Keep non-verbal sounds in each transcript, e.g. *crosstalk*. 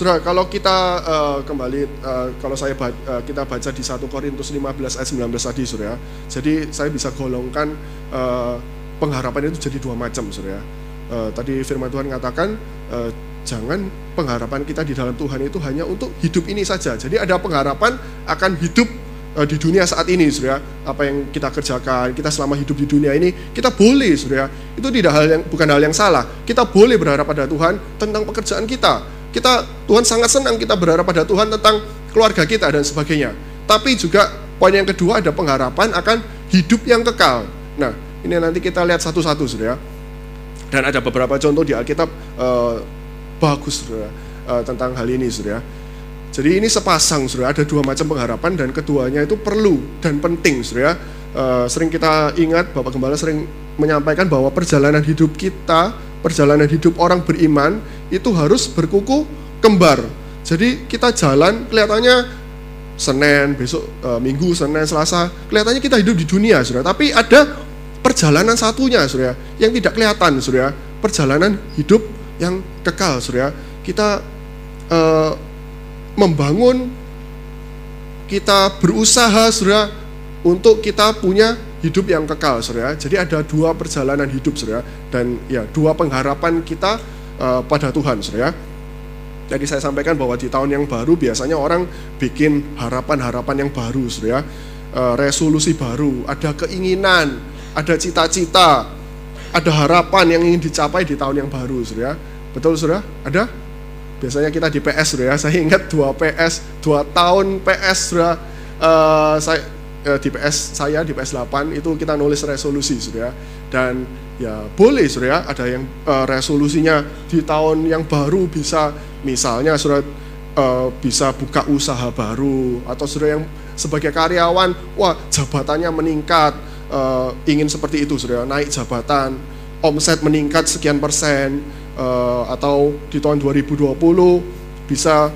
Saudara, kalau kita uh, kembali uh, kalau saya uh, kita baca di 1 Korintus 15 ayat 19 tadi, Saudara. Jadi saya bisa golongkan uh, pengharapan itu jadi dua macam, Saudara. Uh, tadi firman Tuhan katakan uh, jangan pengharapan kita di dalam Tuhan itu hanya untuk hidup ini saja. Jadi ada pengharapan akan hidup di dunia saat ini, Saudara. Apa yang kita kerjakan, kita selama hidup di dunia ini, kita boleh, Saudara. Itu tidak hal yang bukan hal yang salah. Kita boleh berharap pada Tuhan tentang pekerjaan kita kita Tuhan sangat senang kita berharap pada Tuhan tentang keluarga kita dan sebagainya. Tapi juga poin yang kedua ada pengharapan akan hidup yang kekal. Nah, ini nanti kita lihat satu-satu Saudara. Dan ada beberapa contoh di Alkitab uh, bagus Saudara uh, tentang hal ini Saudara. Jadi ini sepasang Saudara, ada dua macam pengharapan dan keduanya itu perlu dan penting Saudara. Uh, sering kita ingat Bapak Gembala sering menyampaikan bahwa perjalanan hidup kita perjalanan hidup orang beriman itu harus berkuku kembar. Jadi kita jalan kelihatannya Senin, besok e, Minggu, Senin, Selasa, kelihatannya kita hidup di dunia, Saudara. Tapi ada perjalanan satunya, Saudara, yang tidak kelihatan, Saudara. Perjalanan hidup yang kekal, Saudara. Kita e, membangun kita berusaha, Saudara, untuk kita punya hidup yang kekal, saudara. Jadi ada dua perjalanan hidup, saudara, dan ya dua pengharapan kita uh, pada Tuhan, saudara. Jadi saya sampaikan bahwa di tahun yang baru biasanya orang bikin harapan-harapan yang baru, saudara. Uh, resolusi baru, ada keinginan, ada cita-cita, ada harapan yang ingin dicapai di tahun yang baru, saudara. Betul, saudara? Ada? Biasanya kita di PS, saudara. *laughs* Saya ingat dua PS, dua tahun PS, saudara. Uh, saya eh, di PS saya di PS 8 itu kita nulis resolusi sudah dan ya boleh sudah ada yang eh, resolusinya di tahun yang baru bisa misalnya sudah eh, bisa buka usaha baru atau sudah yang sebagai karyawan wah jabatannya meningkat eh, ingin seperti itu sudah naik jabatan omset meningkat sekian persen eh, atau di tahun 2020 bisa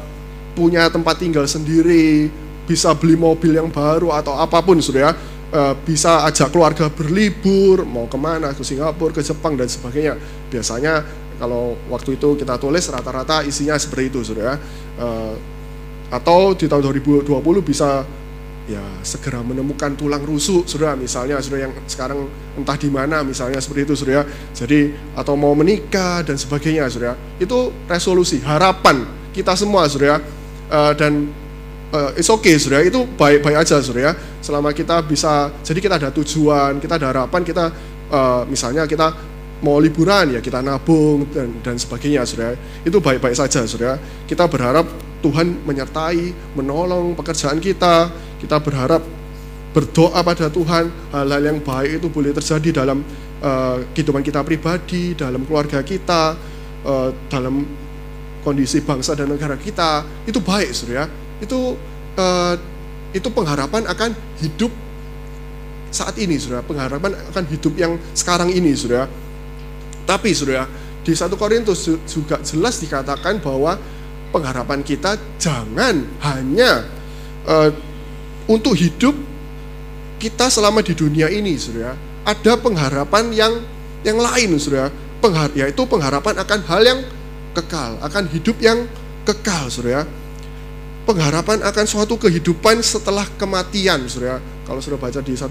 punya tempat tinggal sendiri bisa beli mobil yang baru atau apa pun sudah ya. Bisa ajak keluarga berlibur mau ke mana ke Singapura ke Jepang dan sebagainya. Biasanya kalau waktu itu kita tulis rata-rata isinya seperti itu sudah ya. Atau di tahun 2020 bisa ya segera menemukan tulang rusuk sudah misalnya sudah yang sekarang entah di mana misalnya seperti itu sudah ya. jadi atau mau menikah dan sebagainya sudah itu resolusi harapan kita semua sudah dan uh, it's okay saudara itu baik-baik aja saudara ya selama kita bisa jadi kita ada tujuan kita ada harapan kita uh, misalnya kita mau liburan ya kita nabung dan dan sebagainya saudara itu baik-baik saja saudara kita berharap Tuhan menyertai menolong pekerjaan kita. Kita berharap berdoa pada Tuhan hal-hal yang baik itu boleh terjadi dalam uh, kehidupan kita pribadi dalam keluarga kita uh, dalam kondisi bangsa dan negara kita. Itu baik saudara itu uh, itu pengharapan akan hidup saat ini, saudara. Pengharapan akan hidup yang sekarang ini, saudara. Tapi, saudara, di satu Korintus juga jelas dikatakan bahwa pengharapan kita jangan hanya uh, untuk hidup kita selama di dunia ini, saudara. Ada pengharapan yang yang lain, saudara. Penghar yaitu pengharapan akan hal yang kekal, akan hidup yang kekal, saudara pengharapan akan suatu kehidupan setelah kematian, Saudara. Kalau sudah baca di 1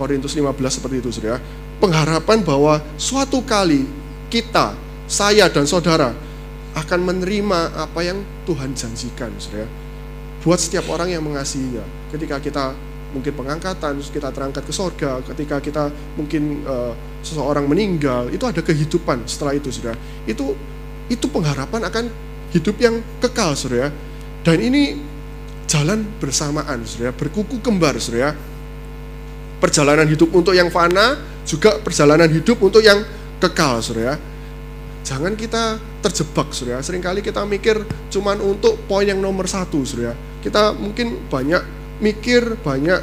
Korintus 15 seperti itu, Saudara. Pengharapan bahwa suatu kali kita, saya dan saudara akan menerima apa yang Tuhan janjikan, Saudara. Buat setiap orang yang mengasihinya. Ketika kita mungkin pengangkatan, kita terangkat ke sorga, ketika kita mungkin uh, seseorang meninggal, itu ada kehidupan setelah itu, Saudara. Itu itu pengharapan akan hidup yang kekal, Saudara dan ini jalan bersamaan, saudara, berkuku kembar, saudara. Perjalanan hidup untuk yang fana, juga perjalanan hidup untuk yang kekal, saudara. Jangan kita terjebak, saudara. Seringkali kita mikir cuman untuk poin yang nomor satu, saudara. Kita mungkin banyak mikir, banyak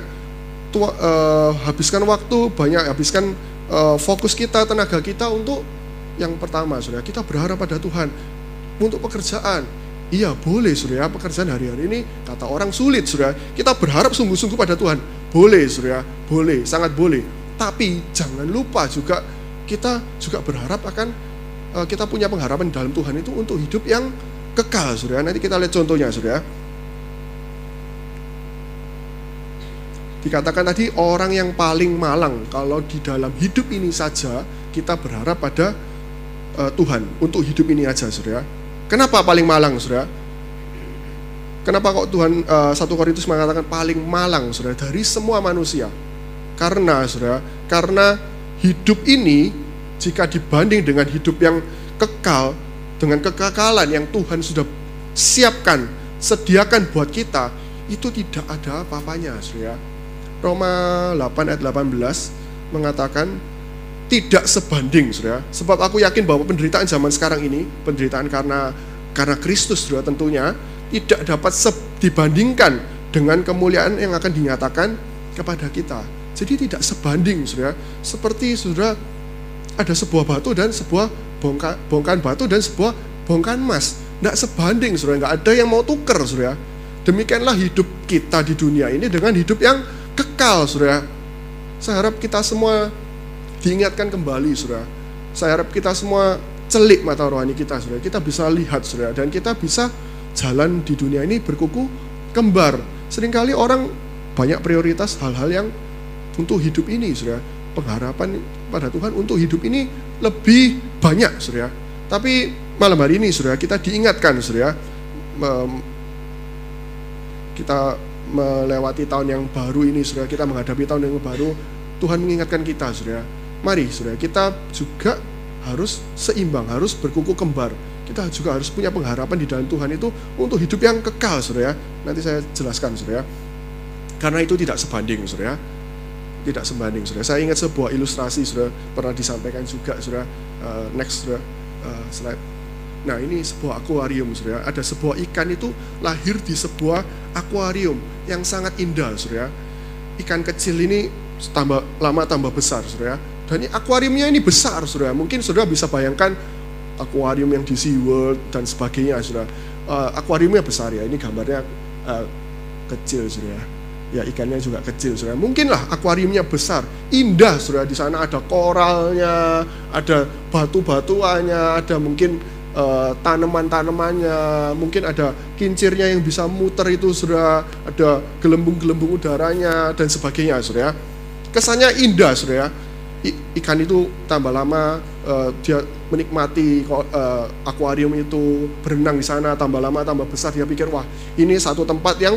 tua, uh, habiskan waktu, banyak habiskan uh, fokus kita, tenaga kita untuk yang pertama, saudara. Kita berharap pada Tuhan untuk pekerjaan, Iya boleh surya pekerjaan hari-hari ini kata orang sulit surya Kita berharap sungguh-sungguh pada Tuhan. Boleh surya boleh, sangat boleh. Tapi jangan lupa juga kita juga berharap akan uh, kita punya pengharapan dalam Tuhan itu untuk hidup yang kekal, Saudara. Nanti kita lihat contohnya, Saudara. Dikatakan tadi orang yang paling malang kalau di dalam hidup ini saja kita berharap pada uh, Tuhan untuk hidup ini aja, Saudara. Kenapa paling malang, Saudara? Kenapa kok Tuhan uh, satu Korintus mengatakan paling malang, Saudara, dari semua manusia? Karena, Saudara, karena hidup ini jika dibanding dengan hidup yang kekal, dengan kekekalan yang Tuhan sudah siapkan, sediakan buat kita, itu tidak ada apa-apanya, Saudara Roma 8 ayat 18 mengatakan tidak sebanding saudara. Sebab aku yakin bahwa penderitaan zaman sekarang ini, penderitaan karena karena Kristus saudara tentunya tidak dapat dibandingkan dengan kemuliaan yang akan dinyatakan kepada kita. Jadi tidak sebanding saudara. Seperti saudara ada sebuah batu dan sebuah bongka, bongkahan batu dan sebuah bongkahan emas. Tidak sebanding saudara, nggak ada yang mau tuker saudara. Demikianlah hidup kita di dunia ini dengan hidup yang kekal, saudara. Saya harap kita semua diingatkan kembali, saudara. Saya harap kita semua celik mata rohani kita, saudara. Kita bisa lihat, saudara, dan kita bisa jalan di dunia ini berkuku kembar. Seringkali orang banyak prioritas hal-hal yang untuk hidup ini, saudara. Pengharapan pada Tuhan untuk hidup ini lebih banyak, saudara. Tapi malam hari ini, saudara, kita diingatkan, saudara, kita melewati tahun yang baru ini, saudara, kita menghadapi tahun yang baru, Tuhan mengingatkan kita, saudara. Mari, saudara, kita juga harus seimbang, harus berkuku kembar. Kita juga harus punya pengharapan di dalam Tuhan itu untuk hidup yang kekal, saudara. Nanti saya jelaskan, saudara. Karena itu tidak sebanding, saudara. Tidak sebanding, saudara. Saya ingat sebuah ilustrasi, saudara, pernah disampaikan juga, saudara. Uh, next, saudara. Uh, slide Nah ini sebuah akuarium saudara. Ada sebuah ikan itu lahir di sebuah akuarium yang sangat indah saudara. Ikan kecil ini tambah lama tambah besar saudara. Dan ini akuariumnya ini besar saudara. Mungkin saudara bisa bayangkan akuarium yang di SeaWorld dan sebagainya saudara. Uh, akuariumnya besar ya. Ini gambarnya uh, kecil saudara. Ya ikannya juga kecil saudara. Mungkinlah akuariumnya besar, indah saudara. Di sana ada koralnya, ada batu-batuannya, ada mungkin uh, tanaman-tanamannya, mungkin ada kincirnya yang bisa muter itu sudah ada gelembung-gelembung udaranya dan sebagainya sudah. Kesannya indah sudah. Ikan itu tambah lama uh, dia menikmati uh, akuarium itu berenang di sana tambah lama tambah besar dia pikir wah ini satu tempat yang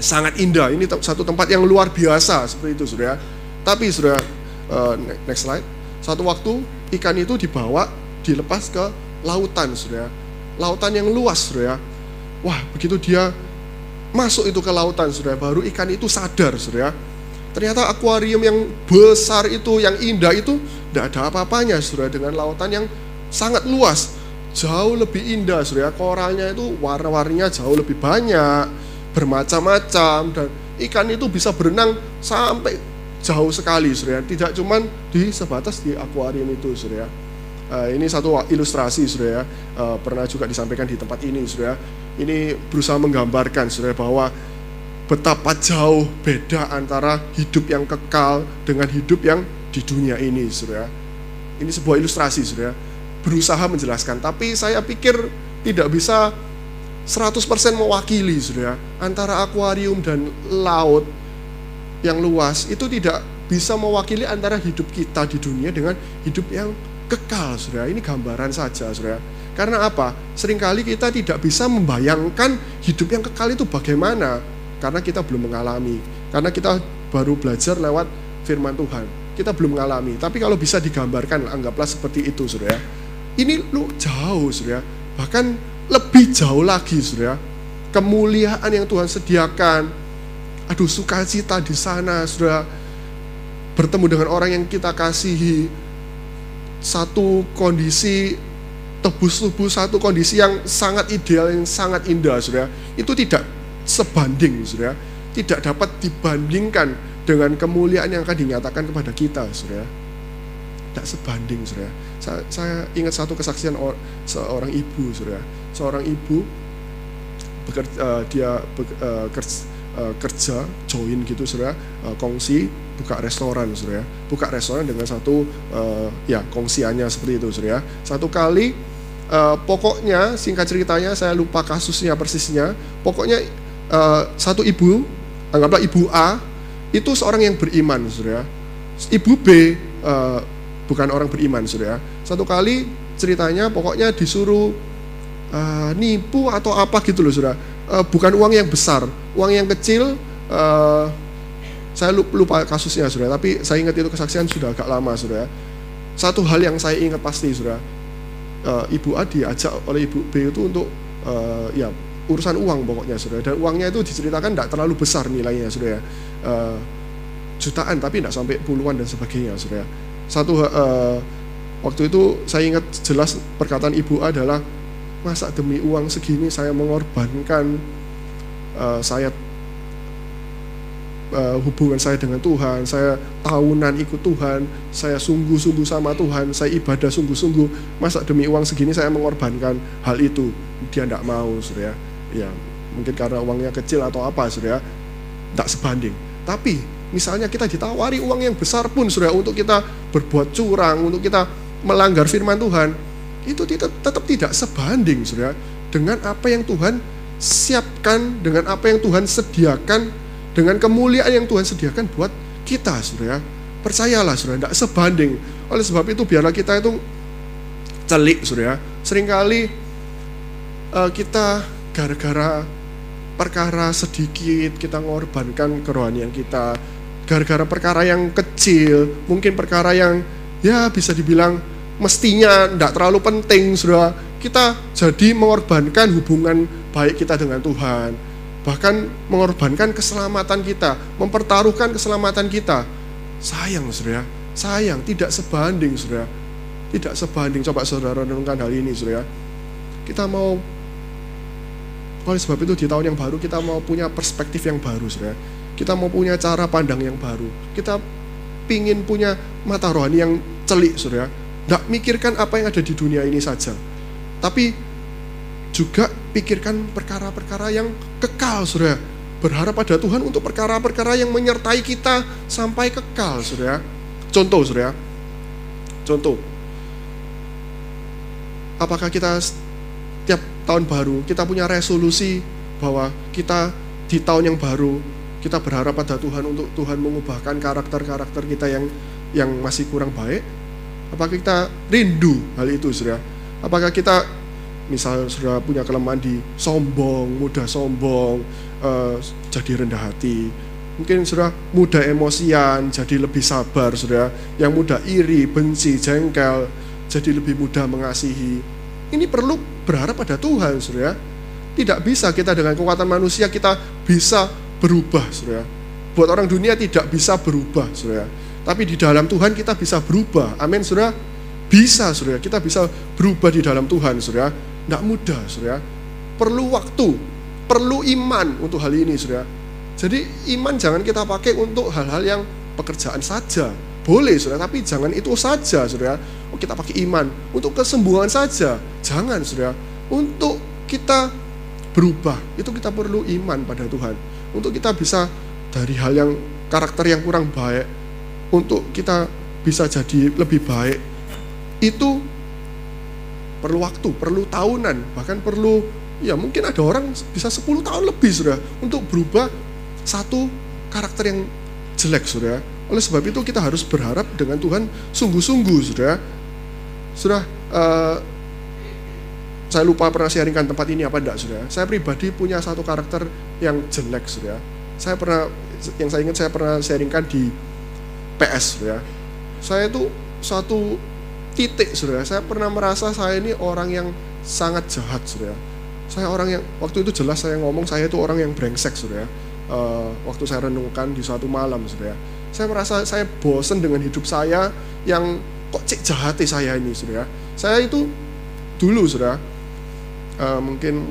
sangat indah ini satu tempat yang luar biasa seperti itu sudah. Tapi sudah uh, next slide satu waktu ikan itu dibawa dilepas ke lautan, saudara. Lautan yang luas, saudara. Wah, begitu dia masuk itu ke lautan, saudara, baru ikan itu sadar, saudara. Ternyata akuarium yang besar itu, yang indah itu, tidak ada apa-apanya, saudara, dengan lautan yang sangat luas. Jauh lebih indah, saudara. Koralnya itu warna-warninya jauh lebih banyak, bermacam-macam, dan ikan itu bisa berenang sampai jauh sekali, saudara. Tidak cuma di sebatas di akuarium itu, saudara. Uh, ini satu ilustrasi, saudara. Uh, pernah juga disampaikan di tempat ini, saudara. Ini berusaha menggambarkan, saudara, bahwa betapa jauh beda antara hidup yang kekal dengan hidup yang di dunia ini, saudara. Ini sebuah ilustrasi, saudara. Berusaha menjelaskan, tapi saya pikir tidak bisa 100% mewakili, saudara. Antara akuarium dan laut yang luas itu tidak bisa mewakili antara hidup kita di dunia dengan hidup yang kekal, saudara. Ini gambaran saja, saudara. Karena apa? Seringkali kita tidak bisa membayangkan hidup yang kekal itu bagaimana. Karena kita belum mengalami. Karena kita baru belajar lewat firman Tuhan. Kita belum mengalami. Tapi kalau bisa digambarkan, anggaplah seperti itu, saudara. Ini lu jauh, saudara. Bahkan lebih jauh lagi, saudara. Kemuliaan yang Tuhan sediakan. Aduh, sukacita di sana, saudara. Bertemu dengan orang yang kita kasihi, satu kondisi tebus tubuh satu kondisi yang sangat ideal yang sangat indah saudara itu tidak sebanding saudara tidak dapat dibandingkan dengan kemuliaan yang akan dinyatakan kepada kita saudara tidak sebanding saudara saya, saya ingat satu kesaksian or, seorang ibu saudara seorang ibu bekerja, uh, dia be, uh, kerja, uh, kerja join gitu saudara kongsi buka restoran saudara buka restoran dengan satu ya kongsiannya seperti itu saudara satu kali uh, pokoknya singkat ceritanya saya lupa kasusnya persisnya. Pokoknya uh, satu ibu anggaplah ibu A itu seorang yang beriman saudara. Ibu B uh, bukan orang beriman saudara. Satu kali ceritanya pokoknya disuruh uh, nipu atau apa gitu loh saudara. Uh, bukan uang yang besar uang yang kecil uh, saya lupa kasusnya saudara, tapi saya ingat itu kesaksian sudah agak lama saudara. Satu hal yang saya ingat pasti saudara, Ibu A diajak oleh Ibu B itu untuk uh, ya urusan uang pokoknya saudara. Dan uangnya itu diceritakan tidak terlalu besar nilainya saudara. Uh, jutaan tapi tidak sampai puluhan dan sebagainya saudara. Satu uh, waktu itu saya ingat jelas perkataan Ibu adalah masa demi uang segini saya mengorbankan uh, saya uh, hubungan saya dengan Tuhan, saya tahunan ikut Tuhan, saya sungguh-sungguh sama Tuhan, saya ibadah sungguh-sungguh, masa demi uang segini saya mengorbankan hal itu, dia tidak mau, surya. Ya, mungkin karena uangnya kecil atau apa, surya, tidak sebanding. Tapi misalnya kita ditawari uang yang besar pun, surya, untuk kita berbuat curang, untuk kita melanggar firman Tuhan, itu tetap, tetap tidak sebanding, surya, dengan apa yang Tuhan siapkan, dengan apa yang Tuhan sediakan dengan kemuliaan yang Tuhan sediakan buat kita, saudara. Percayalah, saudara, tidak sebanding. Oleh sebab itu, biarlah kita itu celik, saudara. Seringkali uh, kita gara-gara perkara sedikit kita mengorbankan kerohanian kita, gara-gara perkara yang kecil, mungkin perkara yang ya bisa dibilang mestinya tidak terlalu penting, saudara. Kita jadi mengorbankan hubungan baik kita dengan Tuhan bahkan mengorbankan keselamatan kita, mempertaruhkan keselamatan kita. Sayang, saudara, sayang, tidak sebanding, saudara. Tidak sebanding, coba saudara renungkan hal ini, saudara. Kita mau, oleh sebab itu di tahun yang baru, kita mau punya perspektif yang baru, saudara. Kita mau punya cara pandang yang baru. Kita pingin punya mata rohani yang celik, saudara. Tidak mikirkan apa yang ada di dunia ini saja. Tapi juga pikirkan perkara-perkara yang kekal, saudara. Berharap pada Tuhan untuk perkara-perkara yang menyertai kita sampai kekal, saudara. Contoh, saudara. Contoh. Apakah kita tahun baru, kita punya resolusi bahwa kita di tahun yang baru, kita berharap pada Tuhan untuk Tuhan mengubahkan karakter-karakter kita yang yang masih kurang baik? Apakah kita rindu hal itu, saudara? Apakah kita misal sudah punya kelemahan di sombong, mudah sombong, uh, jadi rendah hati. Mungkin sudah mudah emosian, jadi lebih sabar, sudah. Yang mudah iri, benci, jengkel, jadi lebih mudah mengasihi. Ini perlu berharap pada Tuhan, sudah. Tidak bisa kita dengan kekuatan manusia kita bisa berubah, sudah. Buat orang dunia tidak bisa berubah, sudah. Tapi di dalam Tuhan kita bisa berubah. Amin, sudah. Bisa, sudah. Kita bisa berubah di dalam Tuhan, sudah tidak mudah, saudara. Perlu waktu, perlu iman untuk hal ini, saudara. Jadi iman jangan kita pakai untuk hal-hal yang pekerjaan saja. Boleh, saudara, tapi jangan itu saja, saudara. Oh, kita pakai iman untuk kesembuhan saja. Jangan, saudara. Untuk kita berubah, itu kita perlu iman pada Tuhan. Untuk kita bisa dari hal yang karakter yang kurang baik, untuk kita bisa jadi lebih baik, itu perlu waktu, perlu tahunan, bahkan perlu ya mungkin ada orang bisa 10 tahun lebih sudah untuk berubah satu karakter yang jelek sudah. Oleh sebab itu kita harus berharap dengan Tuhan sungguh-sungguh sudah. Sudah uh, saya lupa pernah sharingkan tempat ini apa enggak sudah. Saya pribadi punya satu karakter yang jelek sudah. Saya pernah yang saya ingat saya pernah sharingkan di PS sudah. Saya itu satu titik saudara saya pernah merasa saya ini orang yang sangat jahat saudara saya orang yang waktu itu jelas saya ngomong saya itu orang yang brengsek saudara uh, waktu saya renungkan di suatu malam saudara saya merasa saya bosen dengan hidup saya yang kok cek jahat saya ini saudara. Saya itu dulu saudara uh, mungkin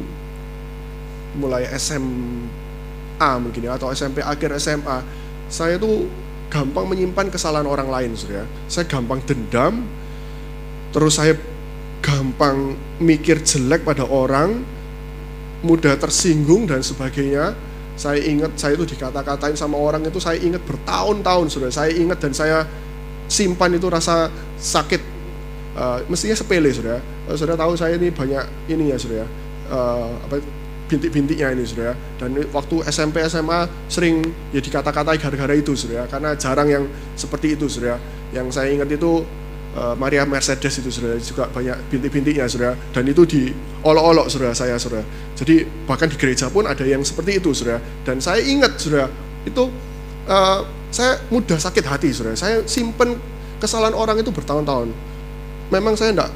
mulai SMA mungkin ya atau SMP akhir SMA saya tuh gampang menyimpan kesalahan orang lain saudara. Saya gampang dendam terus saya gampang mikir jelek pada orang, mudah tersinggung dan sebagainya. Saya ingat saya itu dikata-katain sama orang itu saya ingat bertahun-tahun sudah. Saya ingat dan saya simpan itu rasa sakit uh, mestinya sepele sudah. uh, saudara tahu saya ini banyak ini ya saudara, uh, apa bintik-bintiknya ini saudara. Dan waktu SMP SMA sering ya dikata-katai gara-gara itu saudara, karena jarang yang seperti itu saudara. Yang saya ingat itu uh, Maria Mercedes itu saudara juga banyak bintik-bintiknya saudara. Dan itu di olok-olok saudara saya saudara. Jadi bahkan di gereja pun ada yang seperti itu saudara. Dan saya ingat saudara itu uh, saya mudah sakit hati saudara. Saya simpen kesalahan orang itu bertahun-tahun. Memang saya enggak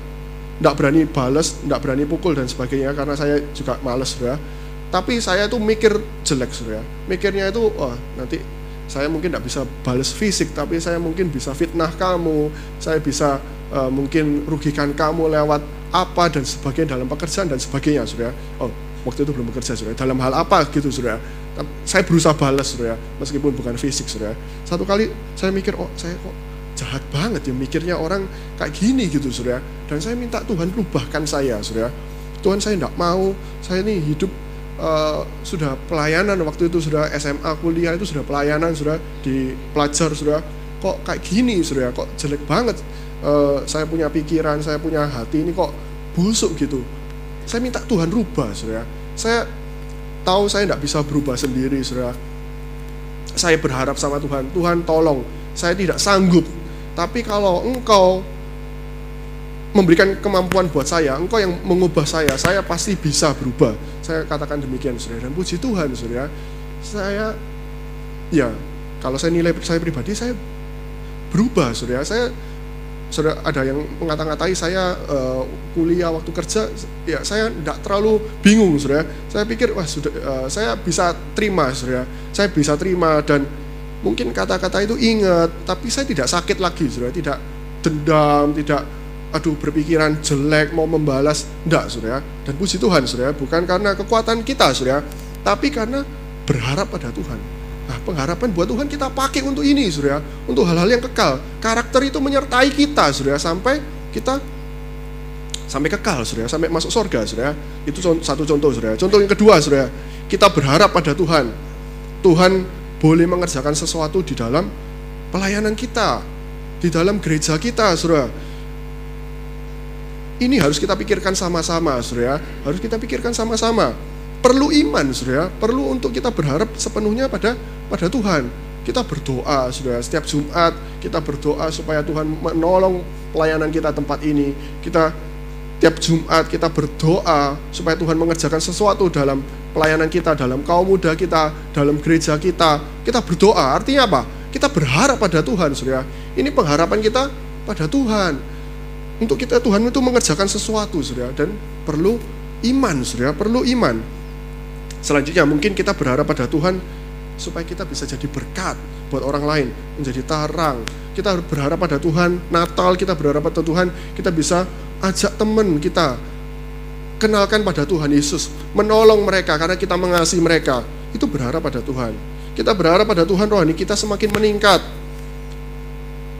enggak berani balas, enggak berani pukul dan sebagainya karena saya juga males saudara. Tapi saya itu mikir jelek saudara. Mikirnya itu oh nanti saya mungkin tidak bisa balas fisik, tapi saya mungkin bisa fitnah kamu, saya bisa uh, mungkin rugikan kamu lewat apa dan sebagainya dalam pekerjaan dan sebagainya, sudah. Oh, waktu itu belum bekerja, sudah. Dalam hal apa gitu, sudah. Saya berusaha balas, sudah, meskipun bukan fisik, sudah. Satu kali saya mikir, oh saya kok jahat banget ya mikirnya orang kayak gini gitu, sudah. Dan saya minta Tuhan rubahkan saya, sudah. Tuhan saya tidak mau, saya ini hidup uh, sudah pelayanan waktu itu sudah SMA kuliah itu sudah pelayanan sudah di pelajar sudah kok kayak gini sudah kok jelek banget. Uh, saya punya pikiran saya punya hati ini kok busuk gitu. Saya minta Tuhan rubah sudah saya tahu saya tidak bisa berubah sendiri sudah saya berharap sama Tuhan Tuhan tolong saya tidak sanggup. Tapi kalau engkau memberikan kemampuan buat saya, engkau yang mengubah saya, saya pasti bisa berubah. Saya katakan demikian, saudara. Dan puji Tuhan, saudara. Saya, ya, kalau saya nilai saya pribadi, saya berubah, saudara. Saya, saudara, ada yang mengata-ngatai saya uh, kuliah waktu kerja, ya saya tidak terlalu bingung, saudara. Saya pikir, wah, sudah, uh, saya bisa terima, saudara. Saya bisa terima dan mungkin kata-kata itu ingat, tapi saya tidak sakit lagi, saudara. Tidak dendam, tidak aduh berpikiran jelek mau membalas. Enggak surya. Dan puji Tuhan surya bukan karena kekuatan kita surya tapi karena berharap pada Tuhan. Nah pengharapan buat Tuhan kita pakai untuk ini surya untuk hal-hal yang kekal. Karakter itu menyertai kita surya sampai kita sampai kekal surya sampai masuk surga surya. Itu satu contoh surya. Contoh yang kedua surya kita berharap pada Tuhan. Tuhan boleh mengerjakan sesuatu di dalam pelayanan kita di dalam gereja kita surya ini harus kita pikirkan sama-sama, Surya. Harus kita pikirkan sama-sama. Perlu iman, Surya. Perlu untuk kita berharap sepenuhnya pada pada Tuhan. Kita berdoa, Surya. Setiap Jumat kita berdoa supaya Tuhan menolong pelayanan kita tempat ini. Kita tiap Jumat kita berdoa supaya Tuhan mengerjakan sesuatu dalam pelayanan kita, dalam kaum muda kita, dalam gereja kita. Kita berdoa, artinya apa? Kita berharap pada Tuhan, Surya. Ini pengharapan kita pada Tuhan untuk kita Tuhan itu mengerjakan sesuatu, Saudara, dan perlu iman, Saudara, perlu iman. Selanjutnya mungkin kita berharap pada Tuhan supaya kita bisa jadi berkat buat orang lain, menjadi tarang. Kita berharap pada Tuhan, Natal kita berharap pada Tuhan, kita bisa ajak teman kita kenalkan pada Tuhan Yesus, menolong mereka karena kita mengasihi mereka. Itu berharap pada Tuhan. Kita berharap pada Tuhan rohani kita semakin meningkat.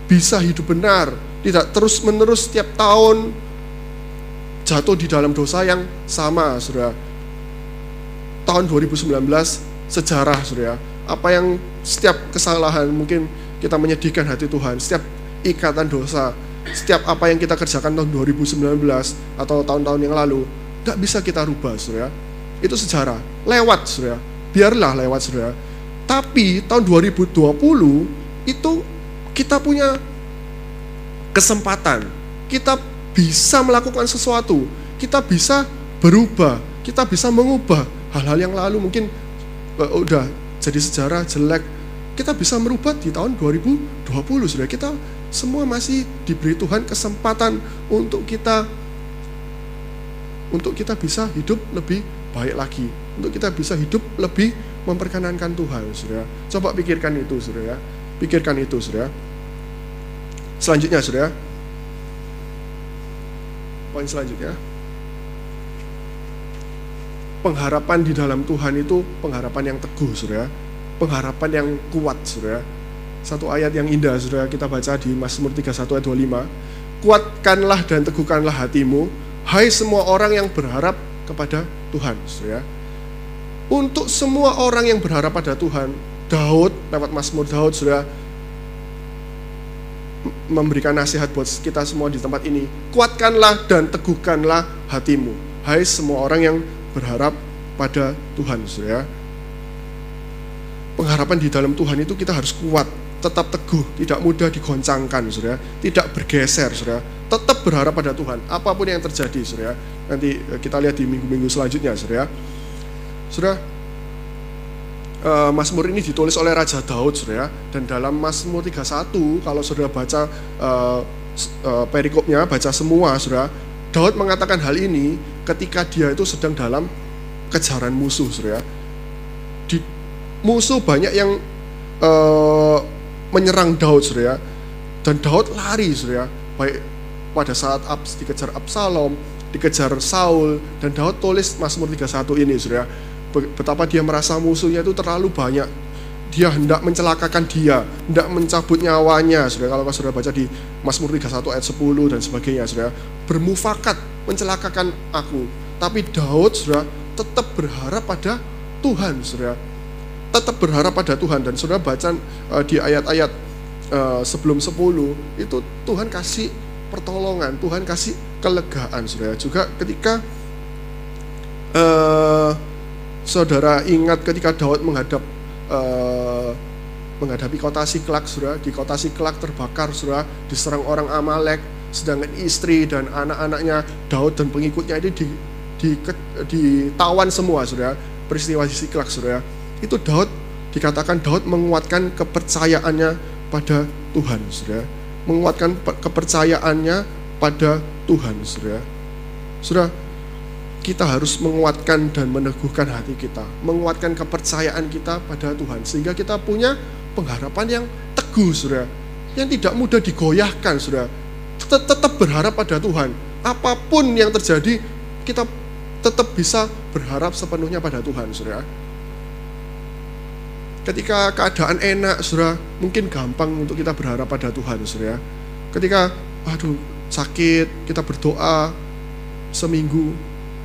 Bisa hidup benar, tidak terus-menerus setiap tahun jatuh di dalam dosa yang sama, Saudara. Tahun 2019 sejarah, Saudara. Apa yang setiap kesalahan mungkin kita menyedihkan hati Tuhan, setiap ikatan dosa, setiap apa yang kita kerjakan tahun 2019 atau tahun-tahun yang lalu, tidak bisa kita rubah, Saudara. Itu sejarah, lewat, Saudara. Biarlah lewat, Saudara. Tapi tahun 2020 itu kita punya kesempatan. Kita bisa melakukan sesuatu, kita bisa berubah, kita bisa mengubah hal-hal yang lalu mungkin uh, udah jadi sejarah jelek. Kita bisa merubah di tahun 2020 sudah kita semua masih diberi Tuhan kesempatan untuk kita untuk kita bisa hidup lebih baik lagi, untuk kita bisa hidup lebih memperkenankan Tuhan, Saudara. Coba pikirkan itu, Saudara. Pikirkan itu, Saudara. Selanjutnya, Saudara. Poin selanjutnya. Pengharapan di dalam Tuhan itu pengharapan yang teguh, Saudara. Pengharapan yang kuat, Saudara. Satu ayat yang indah, Saudara, kita baca di Mazmur 31 ayat 25. Kuatkanlah dan teguhkanlah hatimu, hai semua orang yang berharap kepada Tuhan, Saudara. Untuk semua orang yang berharap pada Tuhan, Daud lewat Mazmur Daud, Saudara, memberikan nasihat buat kita semua di tempat ini. Kuatkanlah dan teguhkanlah hatimu. Hai semua orang yang berharap pada Tuhan, saudara. Pengharapan di dalam Tuhan itu kita harus kuat, tetap teguh, tidak mudah digoncangkan, saudara. Tidak bergeser, saudara. Tetap berharap pada Tuhan, apa pun yang terjadi, saudara. Nanti eh, kita lihat di minggu-minggu selanjutnya, saudara. Saudara, uh, Mazmur ini ditulis oleh Raja Daud, saudara. Dan dalam Mazmur 31, kalau saudara baca uh, uh, perikopnya, baca semua, saudara. Daud mengatakan hal ini ketika dia itu sedang dalam kejaran musuh, saudara. Di musuh banyak yang uh, menyerang Daud, saudara. Dan Daud lari, saudara. Baik pada saat Abs dikejar Absalom, dikejar Saul, dan Daud tulis Mazmur 31 ini, saudara betapa dia merasa musuhnya itu terlalu banyak dia hendak mencelakakan dia, hendak mencabut nyawanya. Saudara, kalau saudara baca di Mazmur 31 ayat 10 dan sebagainya, saudara, bermufakat mencelakakan aku. Tapi Daud, saudara, tetap berharap pada Tuhan, saudara. Tetap berharap pada Tuhan dan saudara baca uh, di ayat-ayat uh, sebelum 10 itu Tuhan kasih pertolongan, Tuhan kasih kelegaan, saudara. Juga ketika uh, Saudara ingat ketika Daud menghadap uh, menghadapi kota Siklak, saudara, di kota Siklak terbakar, saudara, diserang orang Amalek, sedangkan istri dan anak-anaknya Daud dan pengikutnya ini di, di, ditawan semua, saudara, peristiwa di Siklak, saudara. Itu Daud dikatakan Daud menguatkan kepercayaannya pada Tuhan, saudara, menguatkan kepercayaannya pada Tuhan, saudara. Saudara, kita harus menguatkan dan meneguhkan hati kita, menguatkan kepercayaan kita pada Tuhan, sehingga kita punya pengharapan yang teguh, saudara, yang tidak mudah digoyahkan, saudara. Tetap berharap pada Tuhan. Apa pun yang terjadi, kita tetap bisa berharap sepenuhnya pada Tuhan, saudara. Ketika keadaan enak, saudara, mungkin gampang untuk kita berharap pada Tuhan, saudara. Ketika, aduh, sakit, kita berdoa seminggu,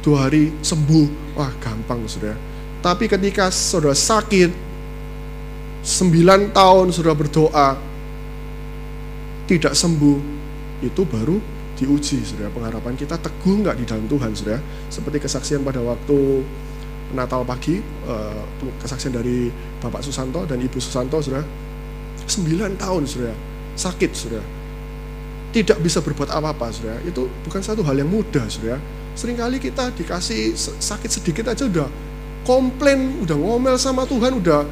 dua hari sembuh, wah gampang saudara. Tapi ketika saudara sakit, sembilan tahun sudah berdoa, tidak sembuh, itu baru diuji saudara. Pengharapan kita teguh nggak di dalam Tuhan saudara. Seperti kesaksian pada waktu Natal pagi, eh, kesaksian dari Bapak Susanto dan Ibu Susanto saudara. Sembilan tahun saudara, sakit saudara. Tidak bisa berbuat apa-apa saudara. Itu bukan satu hal yang mudah saudara Seringkali kita dikasih sakit sedikit aja udah komplain, udah ngomel sama Tuhan, udah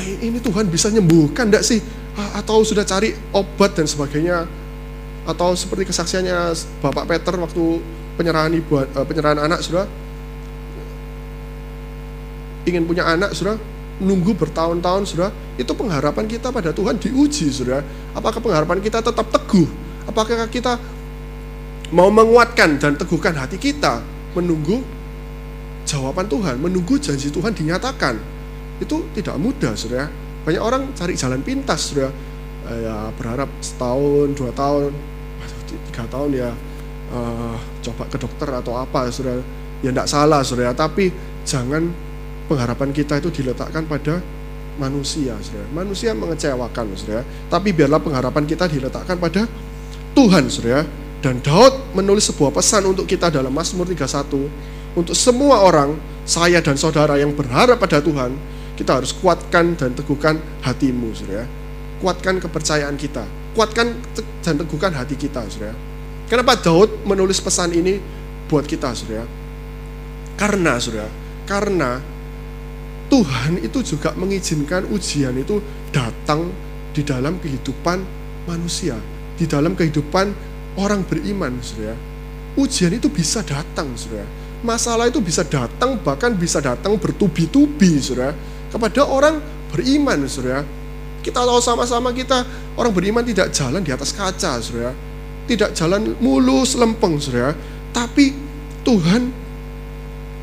eh, ini Tuhan bisa nyembuhkan enggak sih? Atau sudah cari obat dan sebagainya. Atau seperti kesaksiannya Bapak Peter waktu penyerahan ibu eh, penyerahan anak sudah ingin punya anak sudah nunggu bertahun-tahun sudah itu pengharapan kita pada Tuhan diuji sudah apakah pengharapan kita tetap teguh apakah kita mau menguatkan dan teguhkan hati kita menunggu jawaban Tuhan, menunggu janji Tuhan dinyatakan. Itu tidak mudah, Saudara. Banyak orang cari jalan pintas, Saudara. Eh, ya berharap setahun, dua tahun, tiga tahun ya uh, coba ke dokter atau apa, Saudara. Ya tidak salah, Saudara, tapi jangan pengharapan kita itu diletakkan pada manusia, Saudara. Manusia mengecewakan, Saudara. Tapi biarlah pengharapan kita diletakkan pada Tuhan, Saudara dan Daud menulis sebuah pesan untuk kita dalam Mazmur 31. Untuk semua orang, saya dan saudara yang berharap pada Tuhan, kita harus kuatkan dan teguhkan hatimu, saudara. Kuatkan kepercayaan kita. Kuatkan dan teguhkan hati kita, saudara. Kenapa Daud menulis pesan ini buat kita, saudara? Karena, saudara, karena Tuhan itu juga mengizinkan ujian itu datang di dalam kehidupan manusia, di dalam kehidupan orang beriman, saudara. Ujian itu bisa datang, saudara. Masalah itu bisa datang, bahkan bisa datang bertubi-tubi, saudara. Kepada orang beriman, saudara. Kita tahu sama-sama kita, orang beriman tidak jalan di atas kaca, saudara. Tidak jalan mulus, lempeng, saudara. Tapi Tuhan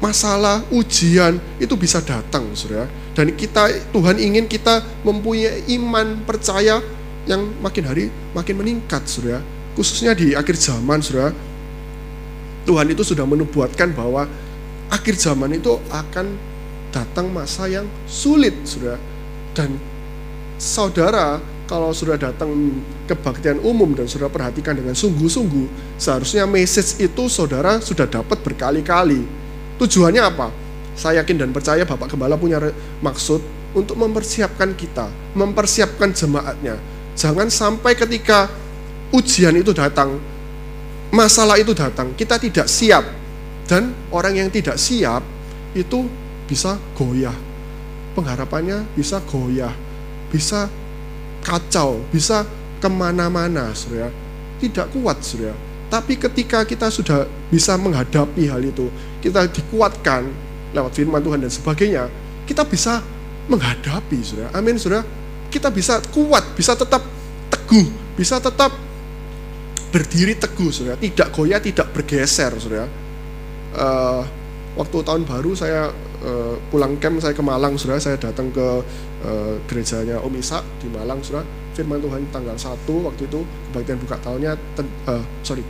masalah ujian itu bisa datang, saudara. Dan kita Tuhan ingin kita mempunyai iman percaya yang makin hari makin meningkat, saudara khususnya di akhir zaman saudara Tuhan itu sudah menubuatkan bahwa akhir zaman itu akan datang masa yang sulit saudara dan saudara kalau sudah datang kebaktian umum dan sudah perhatikan dengan sungguh-sungguh, seharusnya message itu saudara sudah dapat berkali-kali. Tujuannya apa? Saya yakin dan percaya Bapak Gembala punya maksud untuk mempersiapkan kita, mempersiapkan jemaatnya. Jangan sampai ketika ujian itu datang, masalah itu datang, kita tidak siap. Dan orang yang tidak siap itu bisa goyah. Pengharapannya bisa goyah, bisa kacau, bisa ke mana-mana, surya. Tidak kuat, surya. Tapi ketika kita sudah bisa menghadapi hal itu, kita dikuatkan lewat firman Tuhan dan sebagainya, kita bisa menghadapi, surya. Amin, surya. Kita bisa kuat, bisa tetap teguh, bisa tetap berdiri teguh, surya. Tidak goyah, tidak bergeser, surya. Uh, waktu tahun baru saya uh, pulang camp, saya ke Malang, surya. Saya datang ke uh, gerejanya Om Isa di Malang, sudah firman Tuhan tanggal 1 waktu itu kebaktian buka tahunnya ten, uh, sorry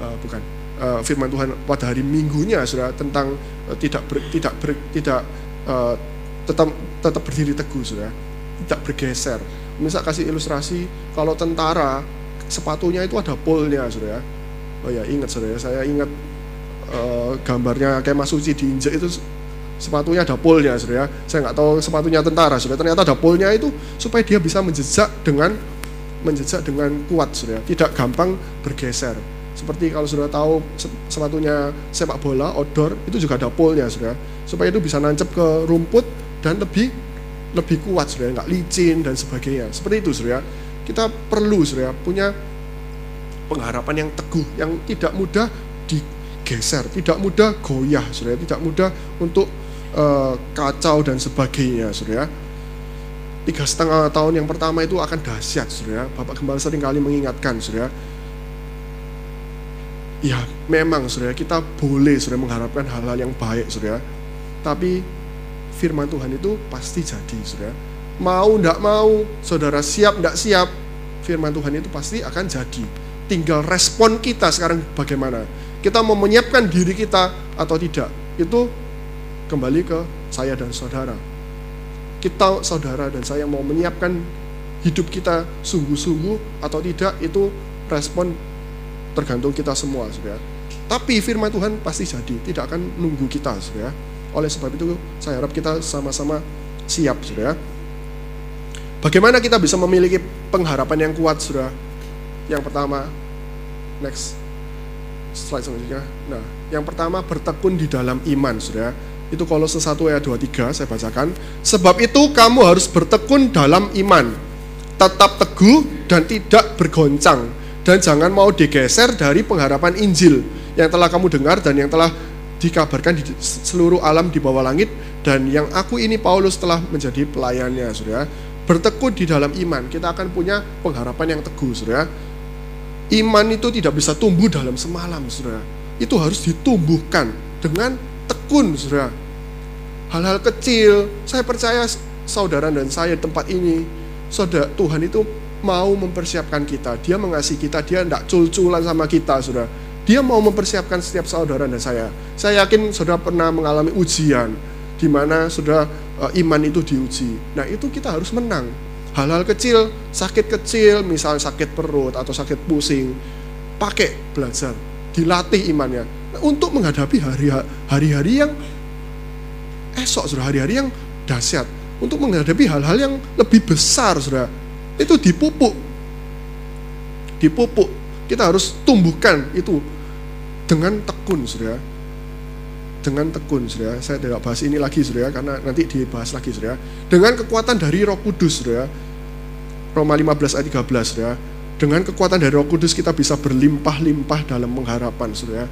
uh, bukan uh, firman Tuhan pada hari Minggunya sudah tentang uh, tidak ber, tidak ber, tidak uh, tetap tetap berdiri teguh sudah tidak bergeser misal kasih ilustrasi kalau tentara sepatunya itu ada polnya sudah oh ya ingat sudah saya ingat uh, gambarnya kayak Mas Suci diinjak itu sepatunya ada polnya sudah ya. Saya nggak tahu sepatunya tentara sudah. Ternyata ada polnya itu supaya dia bisa menjejak dengan menjejak dengan kuat sudah. Ya. Tidak gampang bergeser. Seperti kalau sudah tahu sepatunya sepak bola outdoor itu juga ada polnya sudah. Ya. Supaya itu bisa nancep ke rumput dan lebih lebih kuat sudah nggak licin dan sebagainya. Seperti itu sudah. Kita perlu sudah punya pengharapan yang teguh yang tidak mudah digeser, tidak mudah goyah, sudah tidak mudah untuk uh, kacau dan sebagainya, surya. Tiga setengah tahun yang pertama itu akan dahsyat, surya. Bapak Gembala sering kali mengingatkan, surya. Ya, memang, surya, kita boleh, surya, mengharapkan hal-hal yang baik, surya. Tapi firman Tuhan itu pasti jadi, surya. Mau ndak mau, saudara siap ndak siap, firman Tuhan itu pasti akan jadi. Tinggal respon kita sekarang bagaimana. Kita mau menyiapkan diri kita atau tidak. Itu kembali ke saya dan saudara. Kita saudara dan saya mau menyiapkan hidup kita sungguh-sungguh atau tidak itu respon tergantung kita semua, Saudara. Tapi firman Tuhan pasti jadi, tidak akan nunggu kita, Saudara. Oleh sebab itu saya harap kita sama-sama siap, Saudara. Bagaimana kita bisa memiliki pengharapan yang kuat, Saudara? Yang pertama, next slide selanjutnya. Nah, yang pertama bertekun di dalam iman, Saudara itu Kolose 1 ayat 23 saya bacakan. Sebab itu kamu harus bertekun dalam iman. Tetap teguh dan tidak bergoncang. Dan jangan mau digeser dari pengharapan Injil yang telah kamu dengar dan yang telah dikabarkan di seluruh alam di bawah langit dan yang aku ini Paulus telah menjadi pelayannya, Saudara. Bertekun di dalam iman, kita akan punya pengharapan yang teguh, Saudara. Iman itu tidak bisa tumbuh dalam semalam, Saudara. Itu harus ditumbuhkan dengan tekun, saudara. Hal-hal kecil, saya percaya saudara dan saya di tempat ini, saudara Tuhan itu mau mempersiapkan kita. Dia mengasihi kita, dia tidak cul-culan sama kita, saudara. Dia mau mempersiapkan setiap saudara dan saya. Saya yakin saudara pernah mengalami ujian, di mana saudara eh, iman itu diuji. Nah itu kita harus menang. Hal-hal kecil, sakit kecil, misalnya sakit perut atau sakit pusing, pakai belajar, dilatih imannya untuk menghadapi hari-hari yang esok sudah hari-hari yang dahsyat untuk menghadapi hal-hal yang lebih besar sudah itu dipupuk dipupuk kita harus tumbuhkan itu dengan tekun sudah dengan tekun sudah saya tidak bahas ini lagi sudah karena nanti dibahas lagi sudah dengan kekuatan dari Roh Kudus sudah Roma 15 ayat 13 sudah dengan kekuatan dari Roh Kudus kita bisa berlimpah-limpah dalam pengharapan sudah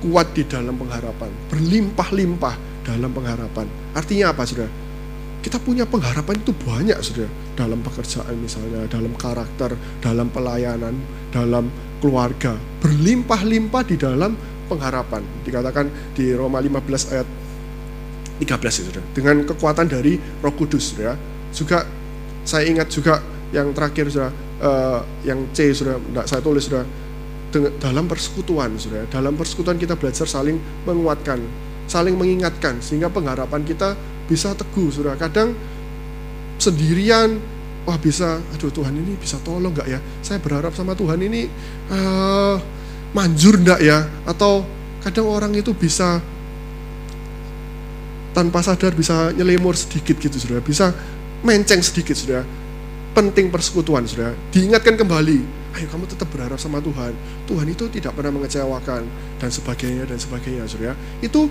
kuat di dalam pengharapan, berlimpah-limpah dalam pengharapan. Artinya apa, Saudara? Kita punya pengharapan itu banyak, Saudara. Dalam pekerjaan misalnya, dalam karakter, dalam pelayanan, dalam keluarga. Berlimpah-limpah di dalam pengharapan. Dikatakan di Roma 15 ayat 13 ya. Dengan kekuatan dari Roh Kudus, Saudara. Juga saya ingat juga yang terakhir, Saudara, uh, yang C, Saudara, enggak saya tulis, Saudara dalam persekutuan, saudara. Dalam persekutuan kita belajar saling menguatkan, saling mengingatkan, sehingga pengharapan kita bisa teguh, saudara. Kadang sendirian wah bisa, aduh Tuhan ini bisa tolong nggak ya? Saya berharap sama Tuhan ini uh, manjur nggak ya? Atau kadang orang itu bisa tanpa sadar bisa nyelimur sedikit gitu sudah, bisa menceng sedikit sudah. Penting persekutuan sudah. Diingatkan kembali, ayo kamu tetap berharap sama Tuhan. Tuhan itu tidak pernah mengecewakan dan sebagainya dan sebagainya sudah. Itu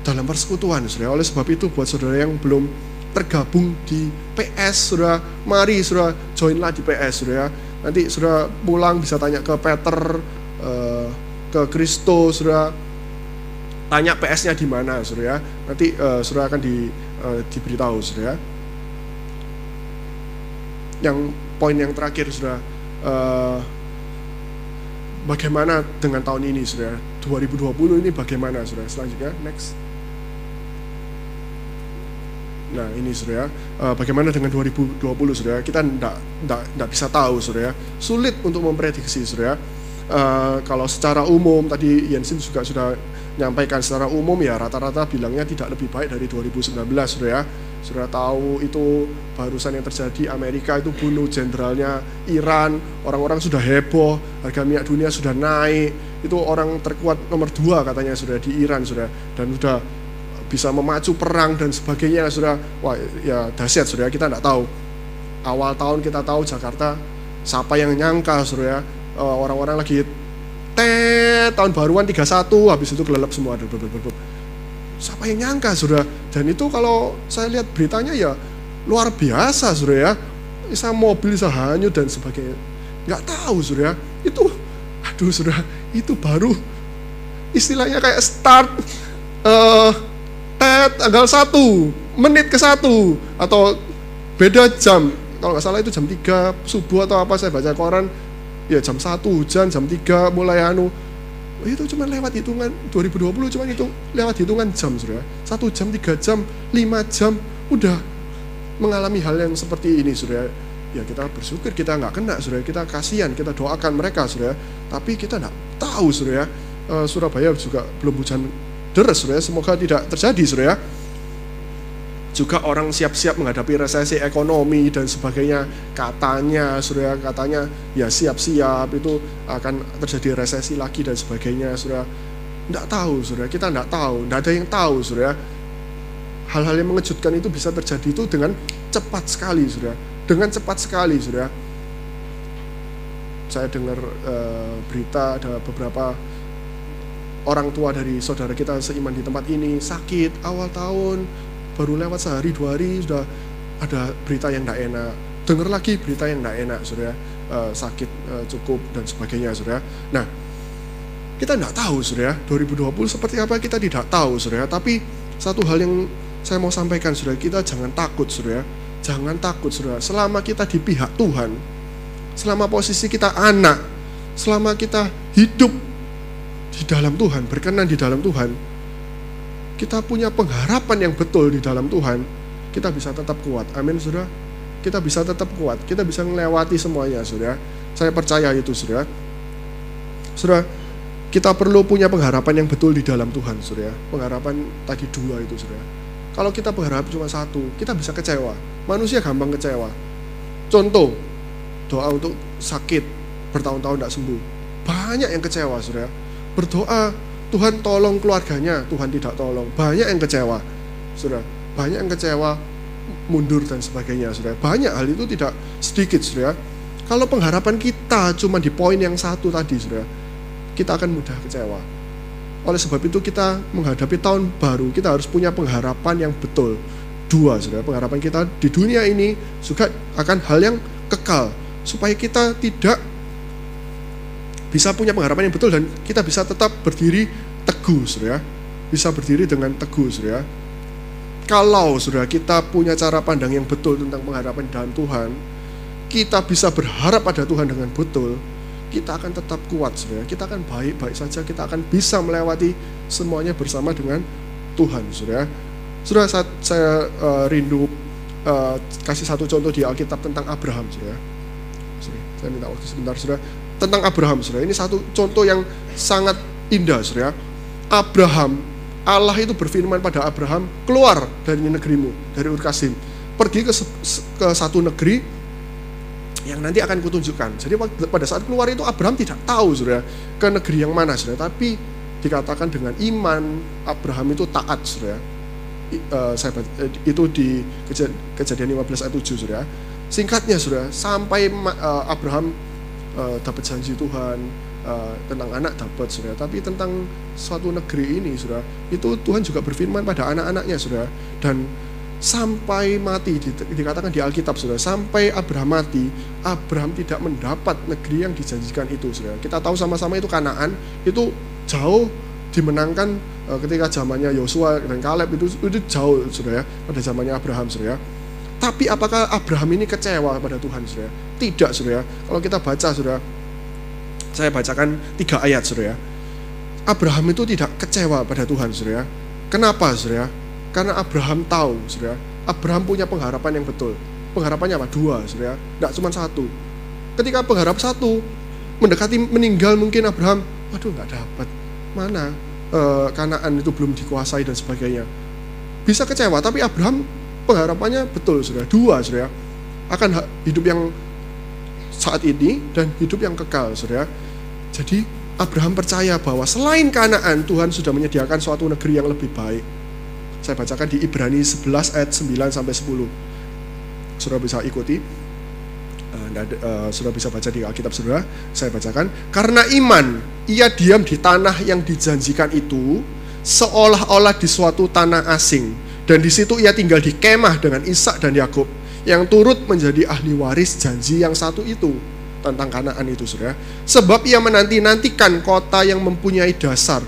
dalam persekutuan sudah. Oleh sebab itu buat saudara yang belum tergabung di PS sudah mari sudah joinlah di PS sudah nanti sudah pulang bisa tanya ke Peter uh, ke Kristo sudah tanya PS-nya di mana sudah ya. Nanti uh, sudah akan di, uh, diberitahu sudah ya. Yang poin yang terakhir sudah uh, bagaimana dengan tahun ini sudah 2020 ini bagaimana sudah selanjutnya next. Nah ini sudah ya, uh, bagaimana dengan 2020 sudah ya? Kita tidak bisa tahu sudah ya, sulit untuk memprediksi sudah ya. Uh, kalau secara umum tadi Yensin juga sudah menyampaikan secara umum ya rata-rata bilangnya tidak lebih baik dari 2019 sudah ya. Sudah tahu itu barusan yang terjadi Amerika itu bunuh jenderalnya Iran, orang-orang sudah heboh, harga minyak dunia sudah naik, itu orang terkuat nomor dua katanya sudah di Iran sudah dan sudah bisa memacu perang dan sebagainya sudah. Wah ya dahsyat sudah kita tidak tahu. Awal tahun kita tahu Jakarta siapa yang nyangka sudah ya eh, orang-orang lagi teh tahun baruan 31 habis itu kelelep semua. Siapa yang nyangka sudah dan itu kalau saya lihat beritanya ya luar biasa sudah ya. Bisa mobil bisa hanyut dan sebagainya. Nggak tahu sudah itu aduh sudah itu baru istilahnya kayak start uh, tanggal 1, menit ke 1 atau beda jam. Kalau nggak salah itu jam 3 subuh atau apa saya baca koran ya jam 1 hujan, jam 3 mulai anu. Oh, itu cuma lewat hitungan 2020 cuma itu lewat hitungan jam sudah satu jam tiga jam lima jam udah mengalami hal yang seperti ini sudah ya. Kita bersyukur kita nggak kena sudah kita kasihan kita doakan mereka sudah tapi kita nggak tahu sudah uh, Surabaya juga belum hujan deres sudah semoga tidak terjadi sudah ya juga orang siap-siap menghadapi resesi ekonomi dan sebagainya. Katanya sudah katanya ya siap-siap itu akan terjadi resesi lagi dan sebagainya sudah tidak tahu sudah kita tidak tahu. Tidak ada yang tahu sudah hal-hal yang mengejutkan itu bisa terjadi itu dengan cepat sekali sudah dengan cepat sekali sudah saya dengar uh, berita ada beberapa orang tua dari saudara kita seiman di tempat ini sakit awal tahun baru lewat sehari dua hari sudah ada berita yang tidak enak. Dengar lagi berita yang tidak enak sudah uh, sakit uh, cukup dan sebagainya sudah. Nah kita tidak tahu sudah. 2020 seperti apa kita tidak tahu sudah. Tapi satu hal yang saya mau sampaikan sudah kita jangan takut sudah. Jangan takut sudah. Selama kita di pihak Tuhan selama posisi kita anak selama kita hidup di dalam Tuhan, berkenan di dalam Tuhan, kita punya pengharapan yang betul di dalam Tuhan, kita bisa tetap kuat. Amin, sudah. Kita bisa tetap kuat, kita bisa melewati semuanya, sudah. Saya percaya itu, sudah. Sudah, kita perlu punya pengharapan yang betul di dalam Tuhan, sudah. Pengharapan tadi dua itu, sudah. Kalau kita berharap cuma satu, kita bisa kecewa. Manusia gampang kecewa. Contoh, doa untuk sakit bertahun-tahun tidak sembuh. Banyak yang kecewa, sudah berdoa Tuhan tolong keluarganya. Tuhan tidak tolong. Banyak yang kecewa sudah banyak yang kecewa mundur dan sebagainya sudah banyak hal itu tidak sedikit sudah kalau pengharapan kita cuma di poin yang satu tadi sudah kita akan mudah kecewa. Oleh sebab itu kita menghadapi tahun baru kita harus punya pengharapan yang betul. Dua sudah pengharapan kita di dunia ini juga akan hal yang kekal. Supaya kita tidak bisa punya pengharapan yang betul dan kita bisa tetap berdiri teguh, sudah. Bisa berdiri dengan teguh, sudah. Kalau sudah kita punya cara pandang yang betul tentang pengharapan dalam Tuhan, kita bisa berharap pada Tuhan dengan betul, kita akan tetap kuat, sudah. Kita akan baik-baik saja, kita akan bisa melewati semuanya bersama dengan Tuhan, sudah. Sudah saat saya uh, rindu uh, kasih satu contoh di Alkitab tentang Abraham, sudah. saya minta waktu sebentar, sudah tentang Abraham, saudara. Ini satu contoh yang sangat indah, saudara. Abraham, Allah itu berfirman pada Abraham, keluar dari negerimu, dari Ur Kasim. pergi ke, ke satu negeri yang nanti akan kutunjukkan. Jadi pada saat keluar itu Abraham tidak tahu saudara ke negeri yang mana saudara, tapi dikatakan dengan iman Abraham itu taat saudara. Uh, saya uh, itu di kejadian 15 ayat 7 saudara. Singkatnya saudara, sampai uh, Abraham uh, dapat janji Tuhan uh, tentang anak dapat saudara, tapi tentang suatu negeri ini saudara, itu Tuhan juga berfirman pada anak-anaknya saudara. Dan sampai mati dikatakan di Alkitab saudara sampai Abraham mati Abraham tidak mendapat negeri yang dijanjikan itu saudara. Kita tahu sama-sama itu Kanaan itu jauh dimenangkan uh, ketika zamannya Yosua dan Kaleb itu itu jauh saudara ya, pada zamannya Abraham saudara ya. Tapi apakah Abraham ini kecewa pada Tuhan saudara tidak saudara kalau kita baca saudara saya bacakan tiga ayat saudara Abraham itu tidak kecewa pada Tuhan saudara kenapa saudara karena Abraham tahu, saudara. Abraham punya pengharapan yang betul. Pengharapannya apa? Dua, saudara. Tidak cuma satu. Ketika pengharap satu, mendekati meninggal mungkin Abraham, waduh nggak dapat. Mana e, kanaan itu belum dikuasai dan sebagainya. Bisa kecewa, tapi Abraham pengharapannya betul, saudara. Dua, saudara. Akan hidup yang saat ini dan hidup yang kekal, saudara. Jadi Abraham percaya bahwa selain Kanaan, Tuhan sudah menyediakan suatu negeri yang lebih baik saya bacakan di Ibrani 11 ayat 9 sampai 10. Saudara bisa ikuti. Uh, saudara bisa baca di Alkitab saudara. Saya bacakan. Karena iman, ia diam di tanah yang dijanjikan itu seolah-olah di suatu tanah asing. Dan di situ ia tinggal di kemah dengan Ishak dan Yakub yang turut menjadi ahli waris janji yang satu itu tentang Kanaan itu saudara. Sebab ia menanti-nantikan kota yang mempunyai dasar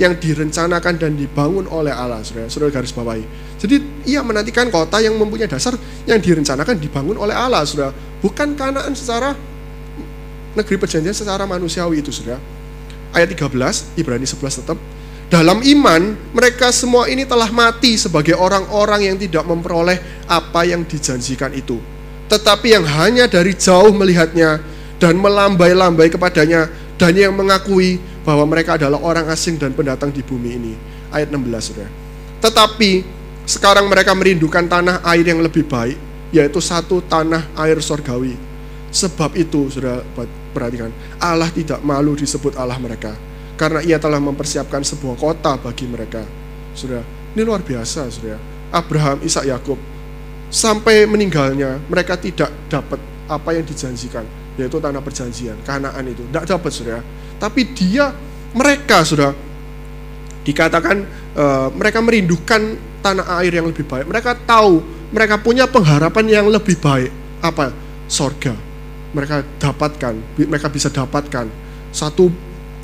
yang direncanakan dan dibangun oleh Allah, saudara, saudara garis bawahi. Jadi ia menantikan kota yang mempunyai dasar yang direncanakan dibangun oleh Allah, saudara. Bukan kanaan secara negeri perjanjian secara manusiawi itu, saudara. Ayat 13, Ibrani 11 tetap, dalam iman mereka semua ini telah mati sebagai orang-orang yang tidak memperoleh apa yang dijanjikan itu. Tetapi yang hanya dari jauh melihatnya dan melambai-lambai kepadanya dan yang mengakui bahwa mereka adalah orang asing dan pendatang di bumi ini. Ayat 16 Saudara. Tetapi sekarang mereka merindukan tanah air yang lebih baik, yaitu satu tanah air sorgawi. Sebab itu, Saudara perhatikan, Allah tidak malu disebut Allah mereka. Karena ia telah mempersiapkan sebuah kota bagi mereka. Saudara, ini luar biasa, Saudara. Abraham, Ishak, Yakub, sampai meninggalnya mereka tidak dapat apa yang dijanjikan yaitu tanah perjanjian, Kanaan itu. Tidak dapat, saudara. Tapi dia, mereka, sudah dikatakan e, mereka merindukan tanah air yang lebih baik. Mereka tahu, mereka punya pengharapan yang lebih baik. Apa? Sorga. Mereka dapatkan, mereka bisa dapatkan satu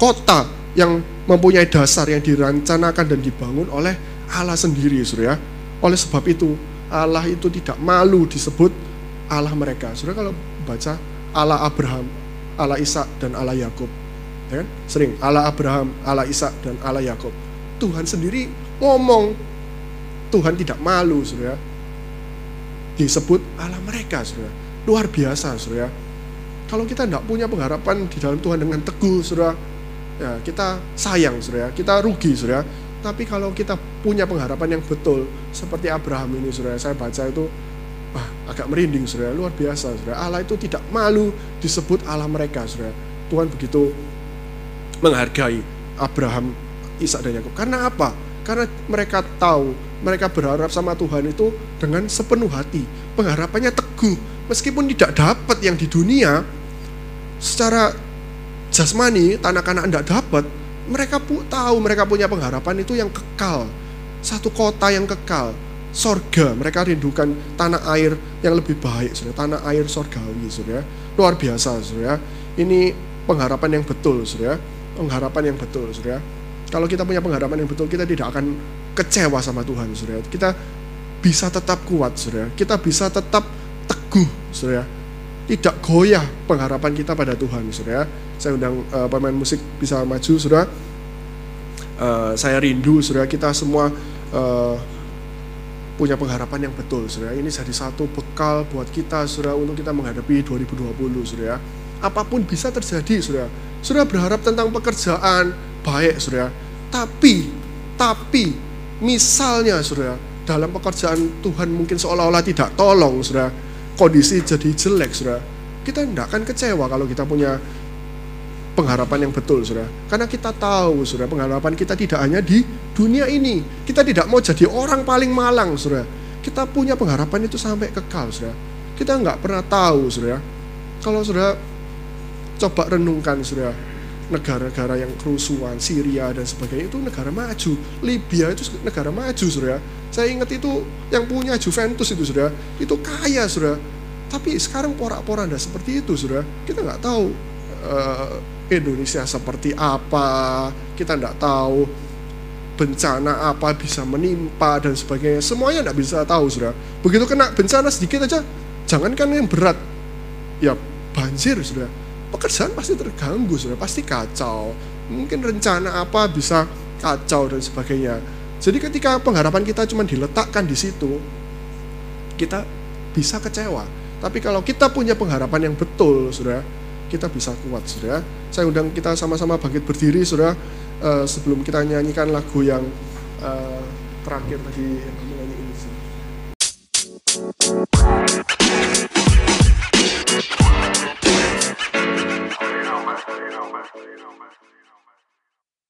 kota yang mempunyai dasar yang dirancanakan dan dibangun oleh Allah sendiri, saudara. Oleh sebab itu, Allah itu tidak malu disebut Allah mereka. Saudara kalau baca Allah Abraham, Allah Ishak dan Allah Yakub. Ya kan? Sering Allah Abraham, Allah Ishak dan Allah Yakub. Tuhan sendiri ngomong Tuhan tidak malu, Saudara. Disebut Allah mereka, Saudara. Luar biasa, Saudara. Kalau kita tidak punya pengharapan di dalam Tuhan dengan teguh, Saudara, ya kita sayang, Saudara. Kita rugi, Saudara. Tapi kalau kita punya pengharapan yang betul seperti Abraham ini, Saudara, saya baca itu Wah, agak merinding saudara, luar biasa saudara. Allah itu tidak malu disebut Allah mereka saudara. Tuhan begitu menghargai Abraham, Ishak dan Yakub. Karena apa? Karena mereka tahu, mereka berharap sama Tuhan itu dengan sepenuh hati. Pengharapannya teguh, meskipun tidak dapat yang di dunia, secara jasmani, tanah kanan tidak dapat, mereka tahu mereka punya pengharapan itu yang kekal. Satu kota yang kekal, sorga. Mereka rindukan tanah air yang lebih baik, saudara. Tanah air sorgawi, saudara. Luar biasa, saudara. Ini pengharapan yang betul, saudara. Pengharapan yang betul, saudara. Kalau kita punya pengharapan yang betul, kita tidak akan kecewa sama Tuhan, saudara. Kita bisa tetap kuat, saudara. Kita bisa tetap teguh, saudara. Tidak goyah pengharapan kita pada Tuhan, saudara. Saya undang uh, pemain musik bisa maju, saudara. Uh, saya rindu, saudara. Kita semua uh, punya pengharapan yang betul, saudara. Ini jadi satu bekal buat kita, saudara, untuk kita menghadapi 2020, saudara. Apa pun bisa terjadi, saudara. Saudara berharap tentang pekerjaan baik, saudara. Tapi, tapi, misalnya, saudara, dalam pekerjaan Tuhan mungkin seolah-olah tidak tolong, sudah kondisi jadi jelek, sudah kita tidak akan kecewa kalau kita punya pengharapan yang betul, sudah. Karena kita tahu, sudah, pengharapan kita tidak hanya di dunia ini. Kita tidak mau jadi orang paling malang, sudah. Kita punya pengharapan itu sampai kekal, sudah. Kita nggak pernah tahu, sudah. Kalau sudah coba renungkan, sudah negara-negara yang kerusuhan, Syria dan sebagainya itu negara maju. Libya itu negara maju, sudah. Saya ingat itu yang punya Juventus itu, sudah. Itu kaya, sudah. Tapi sekarang porak-poranda seperti itu, sudah. Kita nggak tahu uh, Indonesia seperti apa, kita tidak tahu bencana apa bisa menimpa dan sebagainya. Semuanya tidak bisa tahu, sudah. Begitu kena bencana sedikit aja, jangankan yang berat, ya banjir, sudah pekerjaan pasti terganggu sudah pasti kacau. Mungkin rencana apa bisa kacau dan sebagainya. Jadi ketika pengharapan kita cuma diletakkan di situ kita bisa kecewa. Tapi kalau kita punya pengharapan yang betul sudah kita bisa kuat sudah saya undang kita sama-sama bangkit berdiri sudah eh, sebelum kita nyanyikan lagu yang eh, terakhir tadi yang kamu nyanyiin